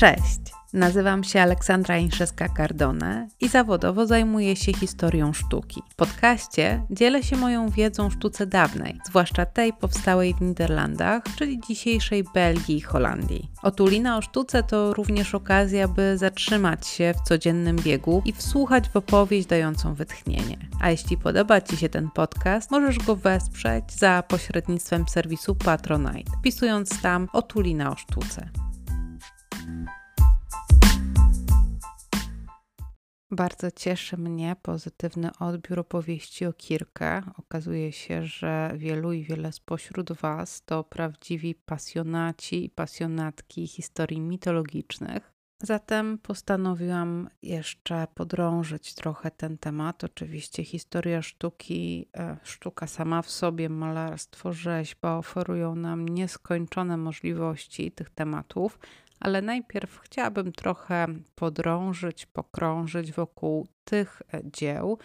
Cześć! Nazywam się Aleksandra Inszewska-Cardone i zawodowo zajmuję się historią sztuki. W podcaście dzielę się moją wiedzą o sztuce dawnej, zwłaszcza tej powstałej w Niderlandach, czyli dzisiejszej Belgii i Holandii. Otulina o sztuce to również okazja, by zatrzymać się w codziennym biegu i wsłuchać w opowieść dającą wytchnienie. A jeśli podoba Ci się ten podcast, możesz go wesprzeć za pośrednictwem serwisu Patronite, wpisując tam Otulina o sztuce. Bardzo cieszy mnie pozytywny odbiór opowieści o Kirkę. Okazuje się, że wielu i wiele spośród Was to prawdziwi pasjonaci i pasjonatki historii mitologicznych. Zatem postanowiłam jeszcze podrążyć trochę ten temat. Oczywiście historia sztuki, e, sztuka sama w sobie, malarstwo, rzeźba oferują nam nieskończone możliwości tych tematów, ale najpierw chciałabym trochę podrążyć, pokrążyć wokół tych e, dzieł,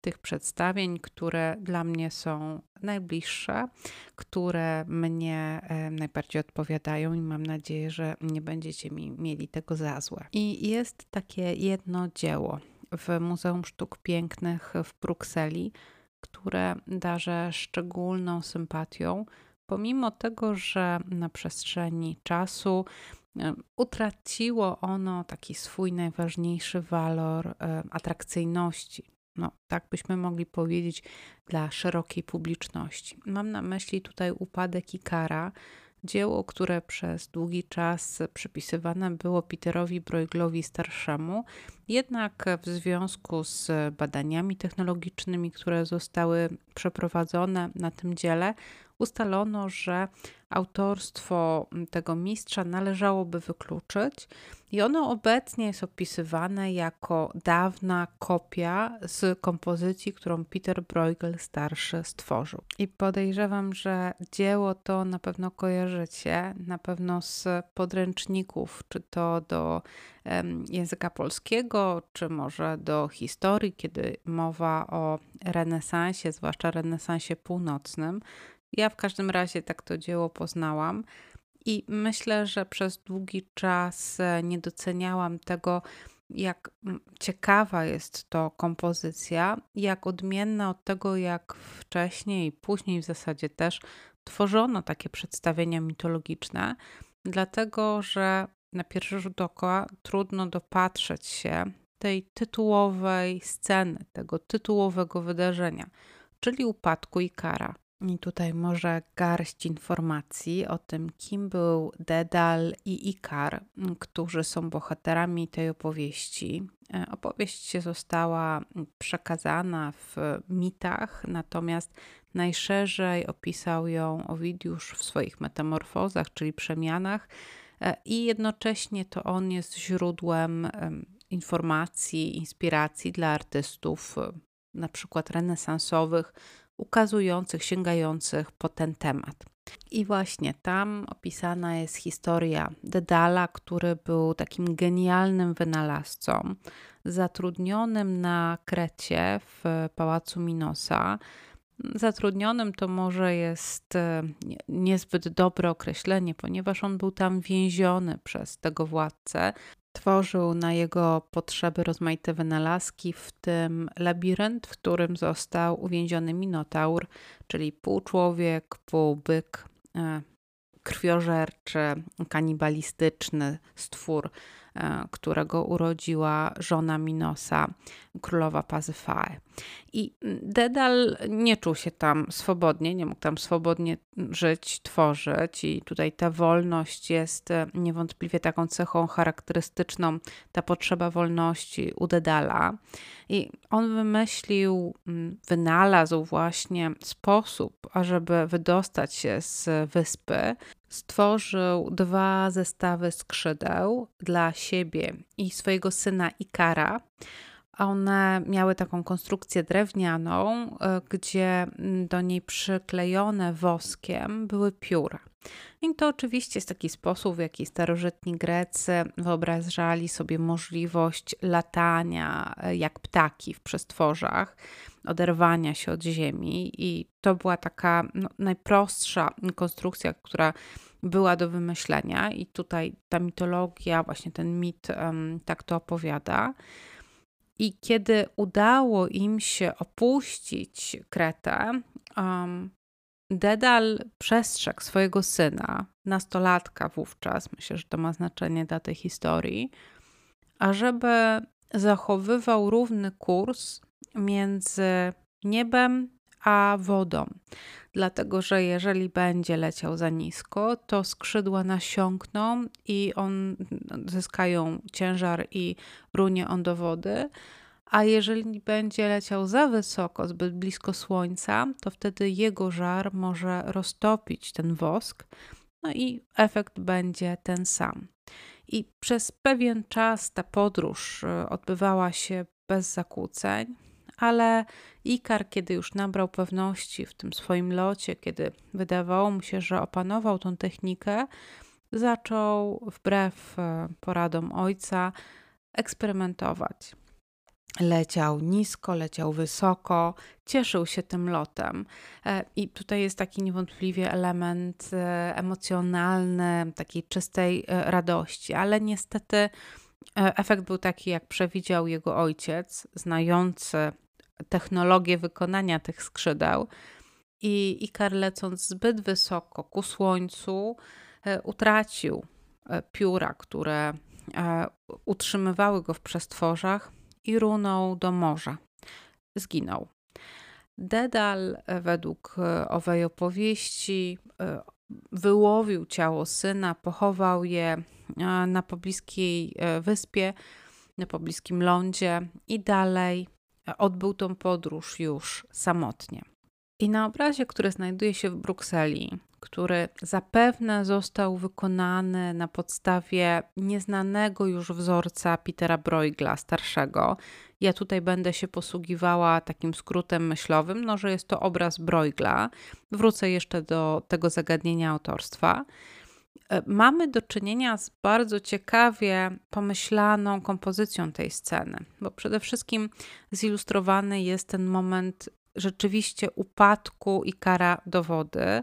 tych przedstawień, które dla mnie są najbliższe, które mnie e, najbardziej odpowiadają i mam nadzieję, że nie będziecie mi mieli tego za złe. I jest takie jedno dzieło w Muzeum Sztuk Pięknych w Brukseli, które darzę szczególną sympatią, pomimo tego, że na przestrzeni czasu utraciło ono taki swój najważniejszy walor e, atrakcyjności. No, tak byśmy mogli powiedzieć dla szerokiej publiczności. Mam na myśli tutaj upadek Ikara, dzieło, które przez długi czas przypisywane było Peterowi Brueggelowi starszemu, jednak w związku z badaniami technologicznymi, które zostały przeprowadzone na tym dziele, ustalono, że autorstwo tego mistrza należałoby wykluczyć i ono obecnie jest opisywane jako dawna kopia z kompozycji, którą Peter Bruegel starszy stworzył. I podejrzewam, że dzieło to na pewno kojarzycie, na pewno z podręczników, czy to do języka polskiego, czy może do historii, kiedy mowa o renesansie, zwłaszcza renesansie północnym. Ja w każdym razie tak to dzieło poznałam i myślę, że przez długi czas e, nie doceniałam tego, jak ciekawa jest to kompozycja, jak odmienna od tego, jak wcześniej i później w zasadzie też tworzono takie przedstawienia mitologiczne, dlatego że na pierwszy rzut oka trudno dopatrzeć się tej tytułowej sceny, tego tytułowego wydarzenia, czyli upadku Ikara. I tutaj może garść informacji o tym, kim był Dedal i Ikar, którzy są bohaterami tej opowieści. E, opowieść została przekazana w mitach, natomiast najszerzej opisał ją Owidiusz w swoich metamorfozach, czyli przemianach, e, i jednocześnie to on jest źródłem informacji, inspiracji dla artystów, e, na przykład renesansowych, ukazujących, sięgających po ten temat. I właśnie tam opisana jest historia Dedala, który był takim genialnym wynalazcą, zatrudnionym na Krecie w pałacu Minosa. Zatrudnionym to może jest e, niezbyt dobre określenie, ponieważ on był tam więziony przez tego władcę. Tworzył na jego potrzeby rozmaite wynalazki, w tym labirynt, w którym został uwięziony minotaur, czyli pół człowiek, pół byk, e, krwiożerczy, kanibalistyczny stwór, którego urodziła żona Minosa, królowa Pazyfae. I Dedal nie czuł się tam swobodnie, nie mógł tam swobodnie żyć, tworzyć, i tutaj ta wolność jest e, niewątpliwie taką cechą charakterystyczną, ta potrzeba wolności u Dedala. I on wymyślił, wynalazł właśnie sposób, ażeby wydostać się z wyspy. Stworzył dwa zestawy skrzydeł dla siebie i swojego syna Ikara one miały taką konstrukcję drewnianą, e, gdzie mm, do niej przyklejone woskiem były pióra. I to oczywiście jest taki sposób, w jaki starożytni Grecy wyobrażali sobie możliwość latania e, jak ptaki w przestworzach, oderwania się od ziemi. I to była taka no, najprostsza konstrukcja, która była do wymyślenia, i tutaj ta mitologia, właśnie ten mit um, tak to opowiada. I kiedy udało im się opuścić Kretę, um, Dedal przestrzegł swojego syna, nastolatka wówczas, myślę, że to ma znaczenie dla tej historii, ażeby zachowywał równy kurs między niebem a wodą. Dlatego, że jeżeli będzie leciał za nisko, to skrzydła nasiąkną i on zyskają ciężar i runie on do wody. A jeżeli będzie leciał za wysoko, zbyt blisko słońca, to wtedy jego żar może roztopić ten wosk, no i efekt będzie ten sam. I przez pewien czas ta podróż e, odbywała się bez zakłóceń, ale Ikar, kiedy już nabrał pewności w tym swoim locie, kiedy wydawało mu się, że opanował tą technikę, zaczął wbrew e, poradom ojca eksperymentować. Leciał nisko, leciał wysoko, cieszył się tym lotem. E, I tutaj jest taki niewątpliwie element e, emocjonalny, takiej czystej radości, ale niestety efekt był taki, jak przewidział jego ojciec, znający technologię wykonania tych skrzydeł. I Ikar lecąc zbyt wysoko ku słońcu, e, utracił e, pióra, które e, utrzymywały go w przestworzach i runął do morza. Zginął. Dedal, według owej opowieści, wyłowił ciało syna, pochował je na pobliskiej wyspie, na pobliskim lądzie i dalej odbył tą podróż już samotnie. I na obrazie, który znajduje się w Brukseli, który zapewne został wykonany na podstawie nieznanego już wzorca Petera Bruegla starszego. Ja tutaj będę się posługiwała takim skrótem myślowym, no, że jest to obraz Bruegla. Wrócę jeszcze do tego zagadnienia autorstwa. E, mamy do czynienia z bardzo ciekawie pomyślaną kompozycją tej sceny, bo przede wszystkim zilustrowany jest ten moment rzeczywiście upadku i kara do wody,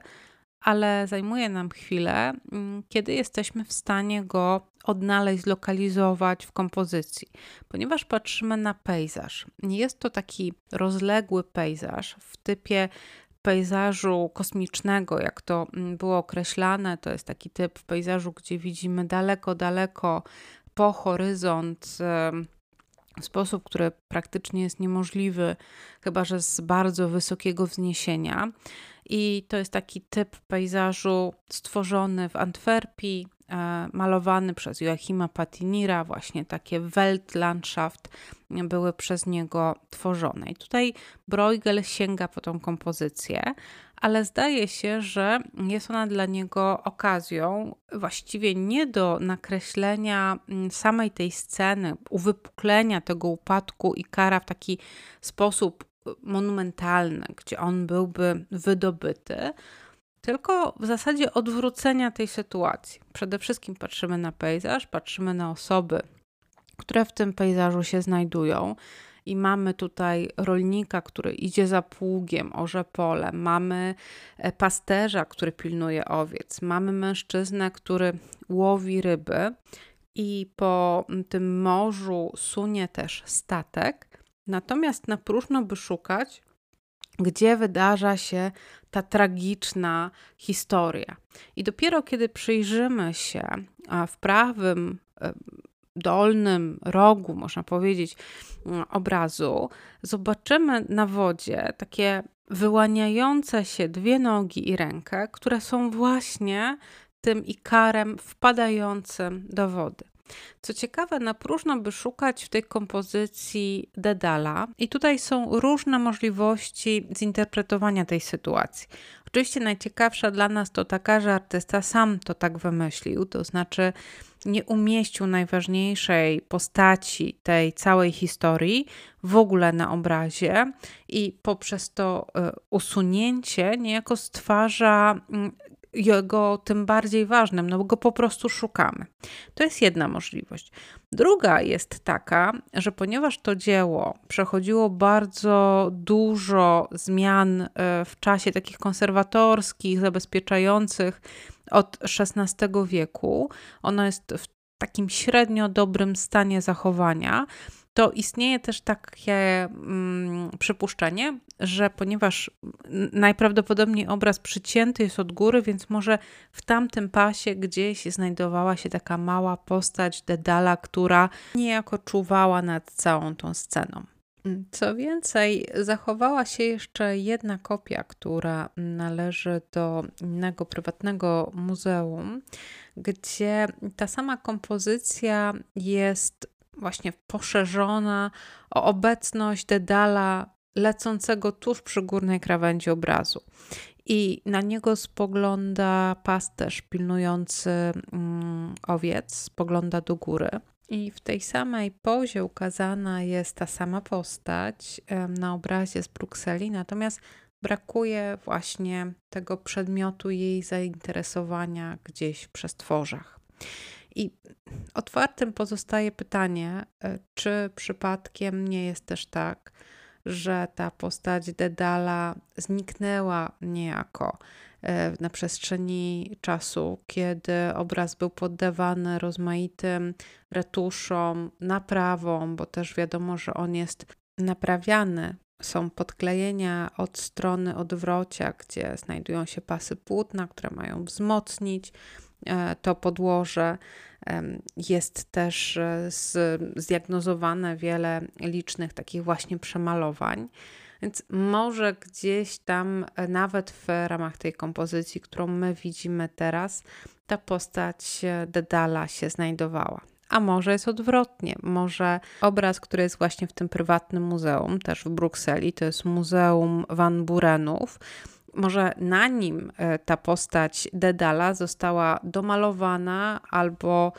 ale zajmuje nam chwilę, mm, kiedy jesteśmy w stanie go odnaleźć, zlokalizować w kompozycji, ponieważ patrzymy na pejzaż. Jest to taki rozległy pejzaż w typie pejzażu kosmicznego, jak to mm, było określane. To jest taki typ pejzażu, gdzie widzimy daleko, daleko po horyzont w sposób, który praktycznie jest niemożliwy, chyba że z bardzo wysokiego wzniesienia. I to jest taki typ pejzażu stworzony w Antwerpii, e, malowany przez Joachima Patinira, właśnie takie Weltlandschaft były przez niego tworzone. I tutaj Bruegel sięga po tą kompozycję, ale zdaje się, że jest ona dla niego okazją właściwie nie do nakreślenia mm, samej tej sceny, uwypuklenia tego upadku i kara w taki sposób monumentalny, gdzie on byłby wydobyty, tylko w zasadzie odwrócenia tej sytuacji. Przede wszystkim patrzymy na pejzaż, patrzymy na osoby, które w tym pejzażu się znajdują. I mamy tutaj rolnika, który idzie za pługiem, orze pole, mamy e, pasterza, który pilnuje owiec, mamy mężczyznę, który łowi ryby, i po tym morzu sunie też statek. Natomiast na próżno by szukać, gdzie wydarza się ta tragiczna historia. I dopiero kiedy przyjrzymy się w prawym e, dolnym rogu, można powiedzieć, mm, obrazu, zobaczymy na wodzie takie wyłaniające się dwie nogi i rękę, które są właśnie tym ikarem wpadającym do wody. Co ciekawe, na próżno by szukać w tej kompozycji Dedala, i tutaj są różne możliwości zinterpretowania tej sytuacji. Oczywiście najciekawsza dla nas to taka, że artysta sam to tak wymyślił, to znaczy nie umieścił najważniejszej postaci tej całej historii w ogóle na obrazie i poprzez to e, usunięcie niejako stwarza mm, jego tym bardziej ważnym, no bo go po prostu szukamy. To jest jedna możliwość. Druga jest taka, że ponieważ to dzieło przechodziło bardzo dużo zmian e, w czasie takich konserwatorskich, zabezpieczających od XVI wieku, ono jest w takim średnio dobrym stanie zachowania, to istnieje też takie mm, przypuszczenie, że ponieważ najprawdopodobniej obraz przycięty jest od góry, więc może w tamtym pasie gdzieś znajdowała się taka mała postać Dedala, która niejako czuwała nad całą tą sceną. Co więcej, zachowała się jeszcze jedna kopia, która należy do innego prywatnego muzeum, gdzie ta sama kompozycja jest właśnie poszerzona o obecność Dedala lecącego tuż przy górnej krawędzi obrazu. I na niego spogląda pasterz pilnujący mm, owiec, spogląda do góry. I w tej samej pozie ukazana jest ta sama postać na obrazie z Brukseli, natomiast brakuje właśnie tego przedmiotu jej zainteresowania gdzieś w przestworzach. I otwartym pozostaje pytanie, e, czy przypadkiem nie jest też tak, że ta postać Dedala zniknęła niejako e, na przestrzeni czasu, kiedy obraz był poddawany rozmaitym retuszom, naprawom, bo też wiadomo, że on jest naprawiany. Są podklejenia od strony odwrocia, gdzie znajdują się pasy płótna, które mają wzmocnić to podłoże. Jest też e, zdiagnozowane wiele licznych takich właśnie przemalowań. Więc może gdzieś tam, e, nawet w ramach tej kompozycji, którą my widzimy teraz, ta postać Dedala się znajdowała. A może jest odwrotnie. Może obraz, który jest właśnie w tym prywatnym muzeum, też w Brukseli, to jest Muzeum Van Burenów, może na nim e, ta postać Dedala została domalowana albo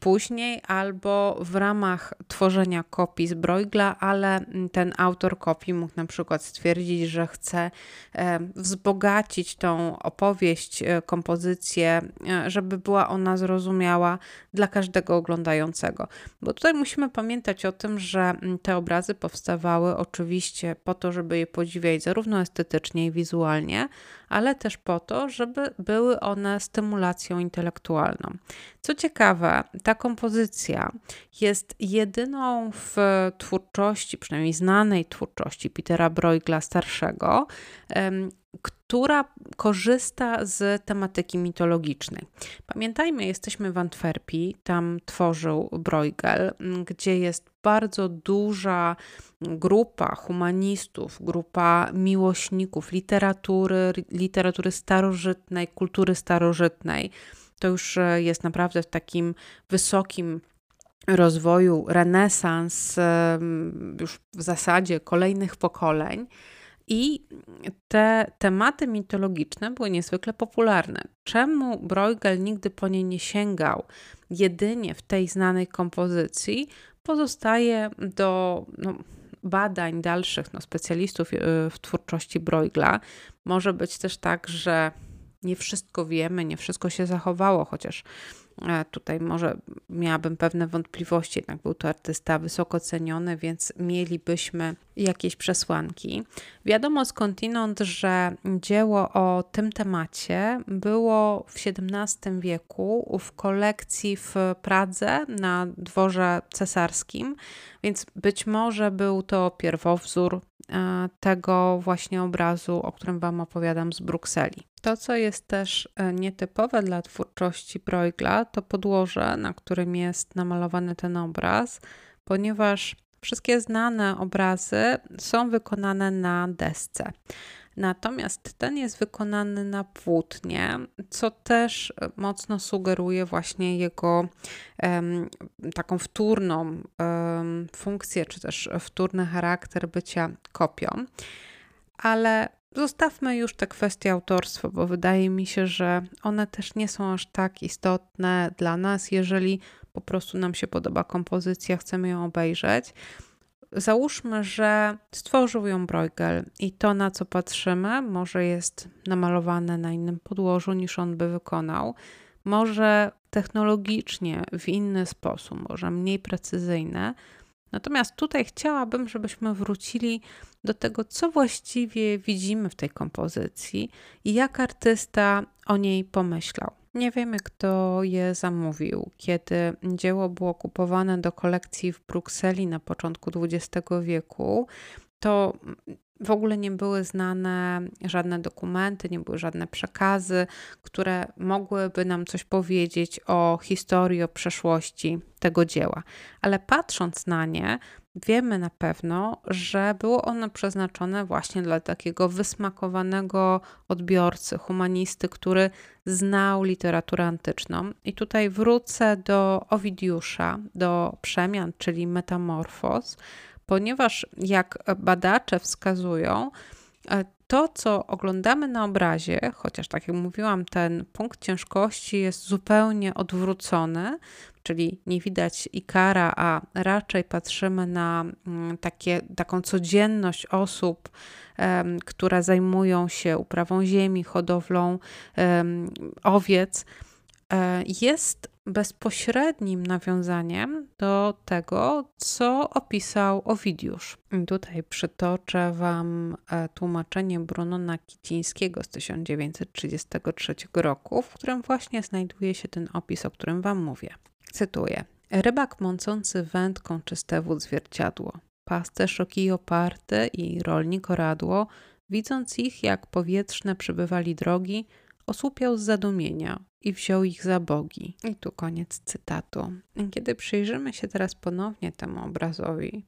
później albo w ramach tworzenia kopii z Bruegla, ale ten autor kopii mógł na przykład stwierdzić, że chce wzbogacić tą opowieść, e, kompozycję, e, żeby była ona zrozumiała dla każdego oglądającego. Bo tutaj musimy pamiętać o tym, że te obrazy powstawały oczywiście po to, żeby je podziwiać zarówno estetycznie i wizualnie, ale też po to, żeby były one stymulacją intelektualną. Co ciekawe, ta kompozycja jest jedyną w twórczości, przynajmniej znanej twórczości Petera Bruegla starszego, która korzysta z tematyki mitologicznej. Pamiętajmy, jesteśmy w Antwerpii, tam tworzył Bruegel, gdzie jest bardzo duża grupa humanistów, grupa miłośników literatury, literatury starożytnej, kultury starożytnej. To już e, jest naprawdę w takim wysokim rozwoju renesans, już w zasadzie kolejnych pokoleń. I te tematy mitologiczne były niezwykle popularne. Czemu Bruegel nigdy po nie nie sięgał jedynie w tej znanej kompozycji, pozostaje do no, badań dalszych no, specjalistów y, w twórczości Bruegla. Może być też tak, że nie wszystko wiemy, nie wszystko się zachowało, chociaż E, tutaj może miałabym pewne wątpliwości, jednak był to artysta wysoko ceniony, więc mielibyśmy jakieś przesłanki. Wiadomo skądinąd, że dzieło o tym temacie było w XVII wieku w kolekcji w Pradze na dworze cesarskim, więc być może był to pierwowzór e, tego właśnie obrazu, o którym Wam opowiadam z Brukseli. To, co jest też e, nietypowe dla twórczości Bruegla, to podłoże, na którym jest namalowany ten obraz, ponieważ wszystkie znane obrazy są wykonane na desce. Natomiast ten jest wykonany na płótnie, co też mocno sugeruje właśnie jego um, taką wtórną um, funkcję, czy też wtórny charakter bycia kopią. Ale Zostawmy już te kwestie autorstwa, bo wydaje mi się, że one też nie są aż tak istotne dla nas, jeżeli po prostu nam się podoba kompozycja, chcemy ją obejrzeć. Załóżmy, że stworzył ją Bruegel i to, na co patrzymy, może jest namalowane na innym podłożu niż on by wykonał, może technologicznie w inny sposób, może mniej precyzyjne. Natomiast tutaj chciałabym, żebyśmy wrócili do tego, co właściwie widzimy w tej kompozycji i jak artysta o niej pomyślał. Nie wiemy, kto je zamówił. Kiedy dzieło było kupowane do kolekcji w Brukseli na początku XX wieku, to w ogóle nie były znane żadne dokumenty, nie były żadne przekazy, które mogłyby nam coś powiedzieć o historii, o przeszłości tego dzieła. Ale patrząc na nie, wiemy na pewno, że było ono przeznaczone właśnie dla takiego wysmakowanego odbiorcy, humanisty, który znał literaturę antyczną. I tutaj wrócę do Owidiusza, do przemian, czyli metamorfos ponieważ jak badacze wskazują, e, to, co oglądamy na obrazie, chociaż tak jak mówiłam, ten punkt ciężkości jest zupełnie odwrócony, czyli nie widać ikara, a raczej patrzymy na mm, takie, taką codzienność osób, które zajmują się uprawą ziemi, hodowlą owiec, jest bezpośrednim nawiązaniem do tego, co opisał Owidiusz. Tutaj przytoczę Wam e, tłumaczenie Brunona Kicińskiego z 1933 roku, w którym właśnie znajduje się ten opis, o którym Wam mówię. Cytuję. Rybak mącący wędką czyste wód zwierciadło, pasterz o oparty i rolnik oradło, widząc ich, jak powietrzne przybywali drogi, osłupiał z zadumienia i wziął ich za bogi. I tu koniec cytatu. Kiedy przyjrzymy się teraz ponownie temu obrazowi,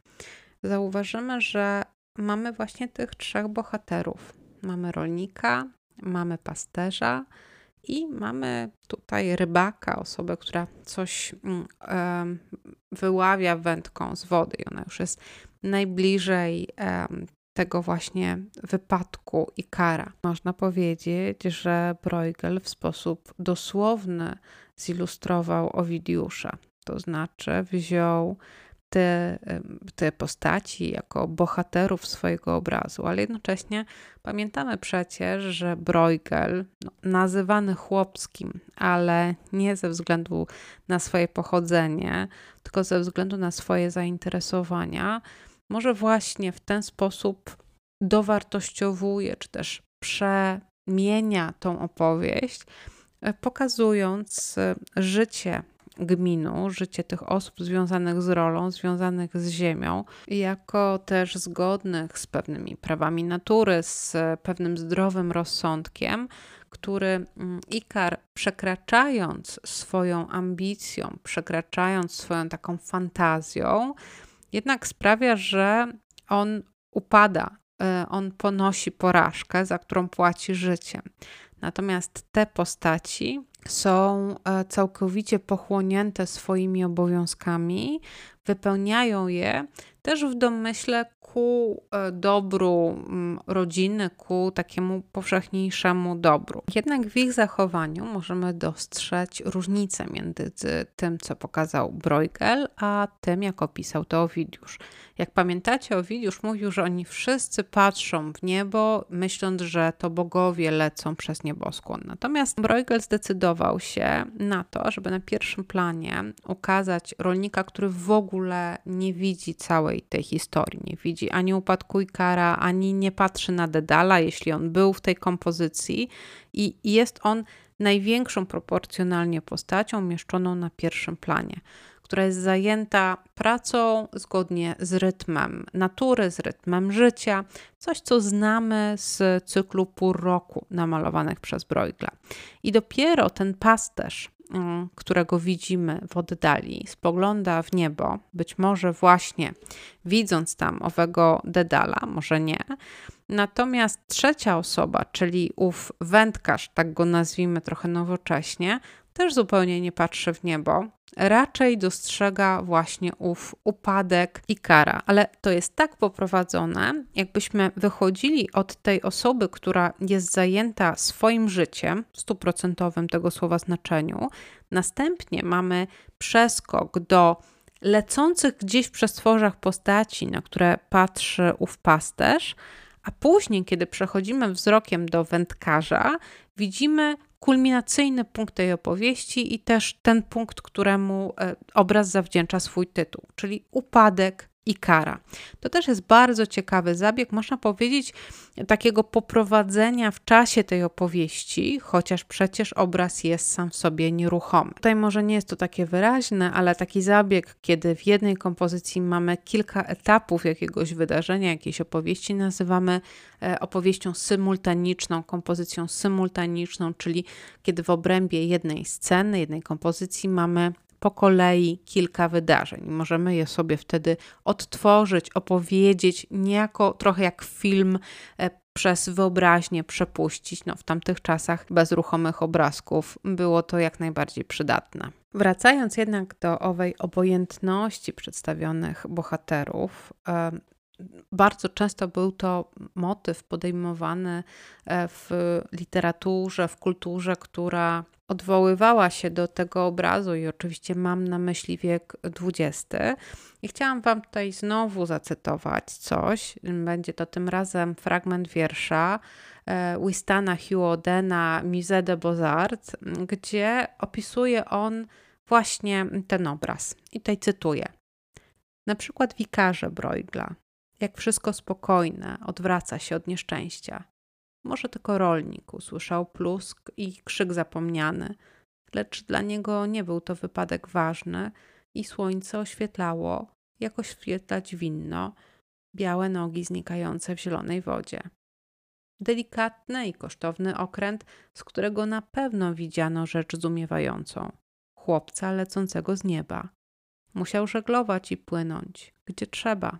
zauważymy, że mamy właśnie tych trzech bohaterów. Mamy rolnika, mamy pasterza i mamy tutaj rybaka, osobę, która coś um, wyławia wędką z wody. I ona już jest najbliżej tego właśnie wypadku i kara. Można powiedzieć, że Bruegel w sposób dosłowny zilustrował Owidiusza, to znaczy wziął te, te postaci jako bohaterów swojego obrazu, ale jednocześnie pamiętamy przecież, że Bruegel, no, nazywany chłopskim, ale nie ze względu na swoje pochodzenie, tylko ze względu na swoje zainteresowania, może właśnie w ten sposób dowartościowuje, czy też przemienia tą opowieść, e, pokazując e, życie gminu, życie tych osób związanych z rolą, związanych z ziemią, jako też zgodnych z pewnymi prawami natury, z pewnym zdrowym rozsądkiem, który mm, Ikar przekraczając swoją ambicją, przekraczając swoją taką fantazją, jednak sprawia, że on upada, e, on ponosi porażkę, za którą płaci życiem. Natomiast te postaci są e, całkowicie pochłonięte swoimi obowiązkami, wypełniają je też w domyśle ku e, dobru mm, rodziny, ku takiemu powszechniejszemu dobru. Jednak w ich zachowaniu możemy dostrzec różnicę między tym, co pokazał Bruegel, a tym, jak opisał to Owidiusz. Jak pamiętacie, Owidiusz mówił, że oni wszyscy patrzą w niebo, myśląc, że to bogowie lecą przez nieboskłon. Natomiast Bruegel zdecydował się na to, żeby na pierwszym planie ukazać rolnika, który w ogóle nie widzi całej tej historii, nie widzi ani upadku Ikara, ani nie patrzy na Dedala, jeśli on był w tej kompozycji i jest on największą proporcjonalnie postacią umieszczoną na pierwszym planie, która jest zajęta pracą zgodnie z rytmem natury, z rytmem życia, coś co znamy z cyklu pór roku namalowanych przez Bruegla. I dopiero ten pasterz którego widzimy w oddali, spogląda w niebo, być może właśnie widząc tam owego Dedala, może nie. Natomiast trzecia osoba, czyli ów wędkarz, tak go nazwijmy trochę nowocześnie, też zupełnie nie patrzy w niebo, raczej dostrzega właśnie ów upadek i kara. Ale to jest tak poprowadzone, jakbyśmy wychodzili od tej osoby, która jest zajęta swoim życiem, stuprocentowym tego słowa znaczeniu. Następnie mamy przeskok do lecących gdzieś w przestworzach postaci, na które patrzy ów pasterz, a później, kiedy przechodzimy wzrokiem do wędkarza, widzimy kulminacyjny punkt tej opowieści i też ten punkt, któremu e, obraz zawdzięcza swój tytuł, czyli upadek i kara. To też jest bardzo ciekawy zabieg, można powiedzieć, takiego poprowadzenia w czasie tej opowieści, chociaż przecież obraz jest sam w sobie nieruchomy. Tutaj może nie jest to takie wyraźne, ale taki zabieg, kiedy w jednej kompozycji mamy kilka etapów jakiegoś wydarzenia, jakiejś opowieści, nazywamy e, opowieścią symultaniczną, kompozycją symultaniczną, czyli kiedy w obrębie jednej sceny, jednej kompozycji mamy po kolei kilka wydarzeń. Możemy je sobie wtedy odtworzyć, opowiedzieć, niejako trochę jak film e, przez wyobraźnię przepuścić. No, w tamtych czasach bez ruchomych obrazków było to jak najbardziej przydatne. Wracając jednak do owej obojętności przedstawionych bohaterów, e, bardzo często był to motyw podejmowany e, w literaturze, w kulturze, która odwoływała się do tego obrazu i oczywiście mam na myśli wiek XX. I chciałam Wam tutaj znowu zacytować coś. Będzie to tym razem fragment wiersza e, Wistana Hugh Odena Musée de Beaux-Arts, gdzie opisuje on właśnie ten obraz. I tutaj cytuję. Na przykład wikarze Broigla. Jak wszystko spokojne, odwraca się od nieszczęścia. Może tylko rolnik usłyszał plusk i krzyk zapomniany, lecz dla niego nie był to wypadek ważny i słońce oświetlało, jak oświetlać winno, białe nogi znikające w zielonej wodzie. Delikatny i kosztowny okręt, z którego na pewno widziano rzecz zdumiewającą chłopca lecącego z nieba. Musiał żeglować i płynąć, gdzie trzeba.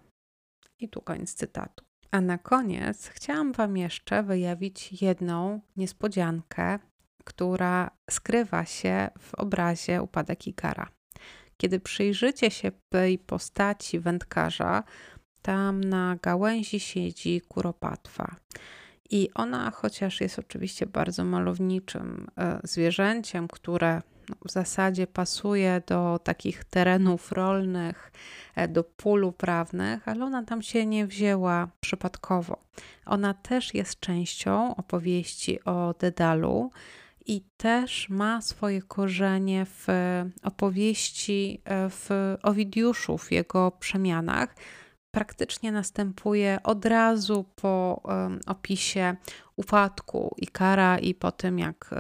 I tu koniec cytatu. A na koniec chciałam Wam jeszcze wyjawić jedną niespodziankę, która skrywa się w obrazie Upadek Ikara. Kiedy przyjrzycie się tej postaci wędkarza, tam na gałęzi siedzi kuropatwa. I ona, chociaż jest oczywiście bardzo malowniczym e, zwierzęciem, które w zasadzie pasuje do takich terenów rolnych, e, do pól uprawnych, ale ona tam się nie wzięła przypadkowo. Ona też jest częścią opowieści o Dedalu i też ma swoje korzenie w opowieści e, w Owidiuszu, w jego przemianach praktycznie następuje od razu po opisie upadku Ikara i po tym, jak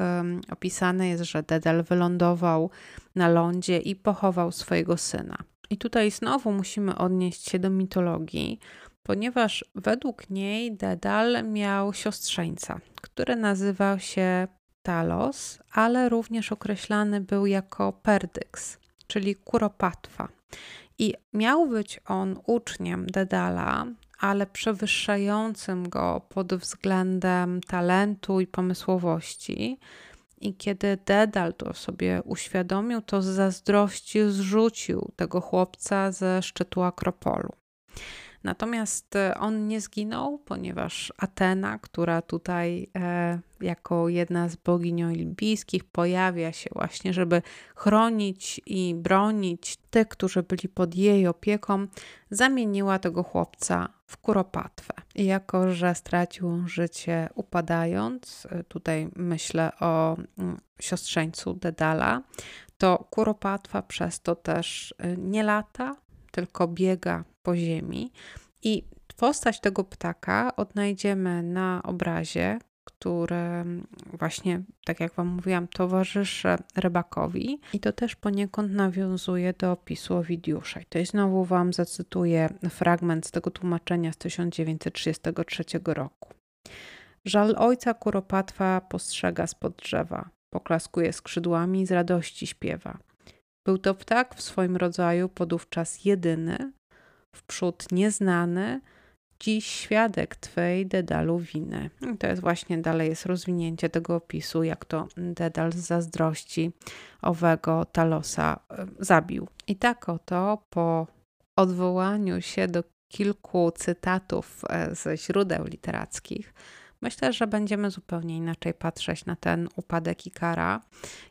opisane jest, że Dedel wylądował na lądzie i pochował swojego syna. I tutaj znowu musimy odnieść się do mitologii, ponieważ według niej Dedal miał siostrzeńca, który nazywał się Talos, ale również określany był jako Perdyks, czyli Kuropatwa. I miał być on uczniem Dedala, ale przewyższającym go pod względem talentu i pomysłowości. I kiedy Dedal to sobie uświadomił, to z zazdrości zrzucił tego chłopca ze szczytu Akropolu. Natomiast e, on nie zginął, ponieważ Atena, która tutaj e, jako jedna z bogiń olimpijskich pojawia się właśnie, żeby chronić i bronić tych, którzy byli pod jej opieką, zamieniła tego chłopca w kuropatwę. I jako, że stracił życie upadając, e, tutaj myślę o mm, siostrzeńcu Dedala, to kuropatwa przez to też nie lata, tylko biega po ziemi. I postać tego ptaka odnajdziemy na obrazie, który właśnie, tak jak Wam mówiłam, towarzyszy rybakowi i to też poniekąd nawiązuje do opisu Owidiusza. I tutaj znowu Wam zacytuję fragment z tego tłumaczenia z 1933 roku. Żal ojca kuropatwa postrzega spod drzewa, poklaskuje skrzydłami i z radości śpiewa. Był to ptak w swoim rodzaju podówczas jedyny, wprzód nieznany, dziś świadek Twej Dedalu winy. I to jest właśnie dalej jest rozwinięcie tego opisu, jak to Dedal z zazdrości owego Talosa e, zabił. I tak oto po odwołaniu się do kilku cytatów e, ze źródeł literackich, Myślę, że będziemy zupełnie inaczej patrzeć na ten upadek Ikara,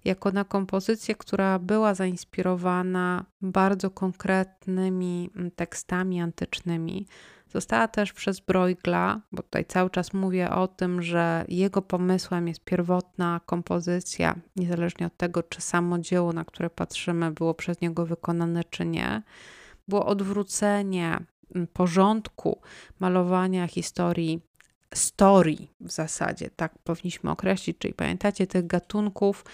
jako na kompozycję, która była zainspirowana bardzo konkretnymi mm, tekstami antycznymi. Została też przez Bruegla, bo tutaj cały czas mówię o tym, że jego pomysłem jest pierwotna kompozycja, niezależnie od tego, czy samo dzieło, na które patrzymy, było przez niego wykonane, czy nie. Było odwrócenie mm, porządku malowania historii story w zasadzie, tak powinniśmy określić, czyli pamiętacie tych gatunków,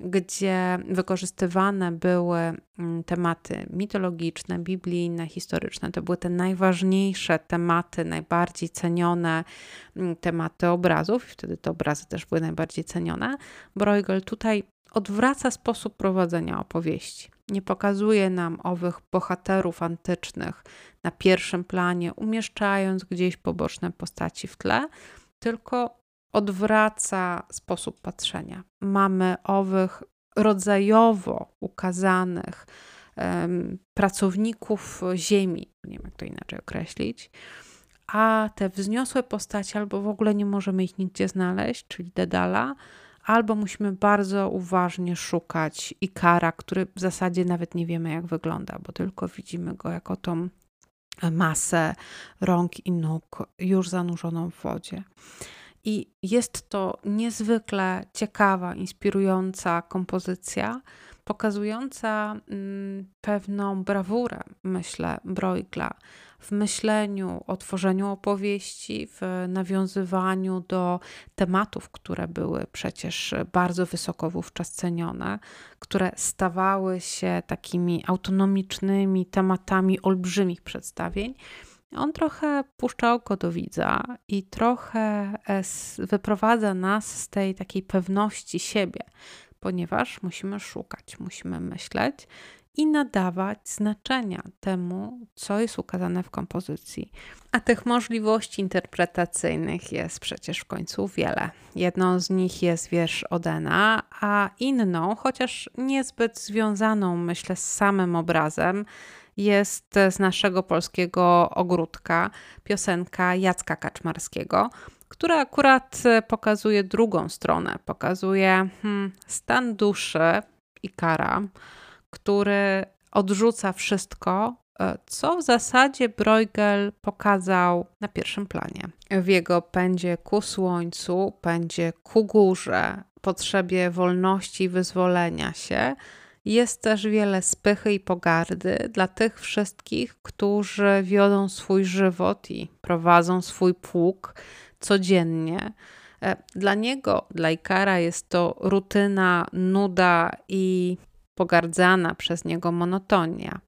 gdzie wykorzystywane były mm, tematy mitologiczne, biblijne, historyczne. To były te najważniejsze tematy, najbardziej cenione mm, tematy obrazów, i wtedy te obrazy też były najbardziej cenione. Bruegel tutaj odwraca sposób prowadzenia opowieści. Nie pokazuje nam owych bohaterów antycznych na pierwszym planie, umieszczając gdzieś poboczne postaci w tle, tylko odwraca sposób patrzenia. Mamy owych rodzajowo ukazanych um, pracowników ziemi, nie wiem jak to inaczej określić, a te wzniosłe postacie albo w ogóle nie możemy ich nigdzie znaleźć, czyli Dedala, albo musimy bardzo uważnie szukać Ikara, który w zasadzie nawet nie wiemy jak wygląda, bo tylko widzimy go jako tą masę rąk i nóg już zanurzoną w wodzie. I jest to niezwykle ciekawa, inspirująca kompozycja, pokazująca mm, pewną brawurę, myślę, Bruegla w myśleniu o tworzeniu opowieści, w nawiązywaniu do tematów, które były przecież bardzo wysoko wówczas cenione, które stawały się takimi autonomicznymi tematami olbrzymich przedstawień. On trochę puszcza oko do widza i trochę e, wyprowadza nas z tej takiej pewności siebie, ponieważ musimy szukać, musimy myśleć i nadawać znaczenia temu, co jest ukazane w kompozycji. A tych możliwości interpretacyjnych jest przecież w końcu wiele. Jedną z nich jest wiersz Odena, a inną, chociaż niezbyt związaną, myślę, z samym obrazem, jest z naszego polskiego ogródka piosenka Jacka Kaczmarskiego, która akurat pokazuje drugą stronę, pokazuje hmm, stan duszy Ikara, który odrzuca wszystko, e, co w zasadzie Bruegel pokazał na pierwszym planie. W jego pędzie ku słońcu, pędzie ku górze, potrzebie wolności i wyzwolenia się, jest też wiele spychy i pogardy dla tych wszystkich, którzy wiodą swój żywot i prowadzą swój pług codziennie. E, dla niego, dla Ikara, jest to rutyna, nuda i pogardzana przez niego monotonia.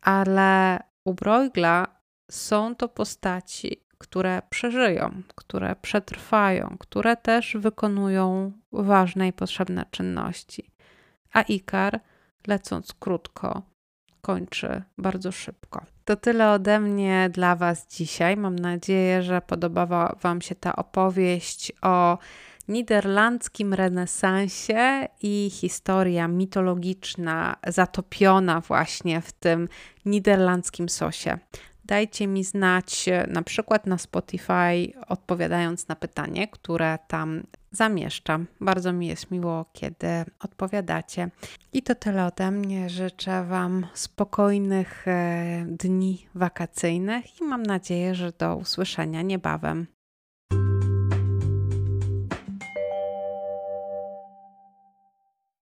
Ale u Bruegla są to postaci, które przeżyją, które przetrwają, które też wykonują ważne i potrzebne czynności. A Ikar lecąc krótko, kończy bardzo szybko. To tyle ode mnie dla Was dzisiaj. Mam nadzieję, że podobała Wam się ta opowieść o niderlandzkim renesansie i historia mitologiczna zatopiona właśnie w tym niderlandzkim sosie. Dajcie mi znać na przykład na Spotify, odpowiadając na pytanie, które tam zamieszczam. Bardzo mi jest miło, kiedy odpowiadacie. I to tyle ode mnie. Życzę Wam spokojnych e, dni wakacyjnych i mam nadzieję, że do usłyszenia niebawem.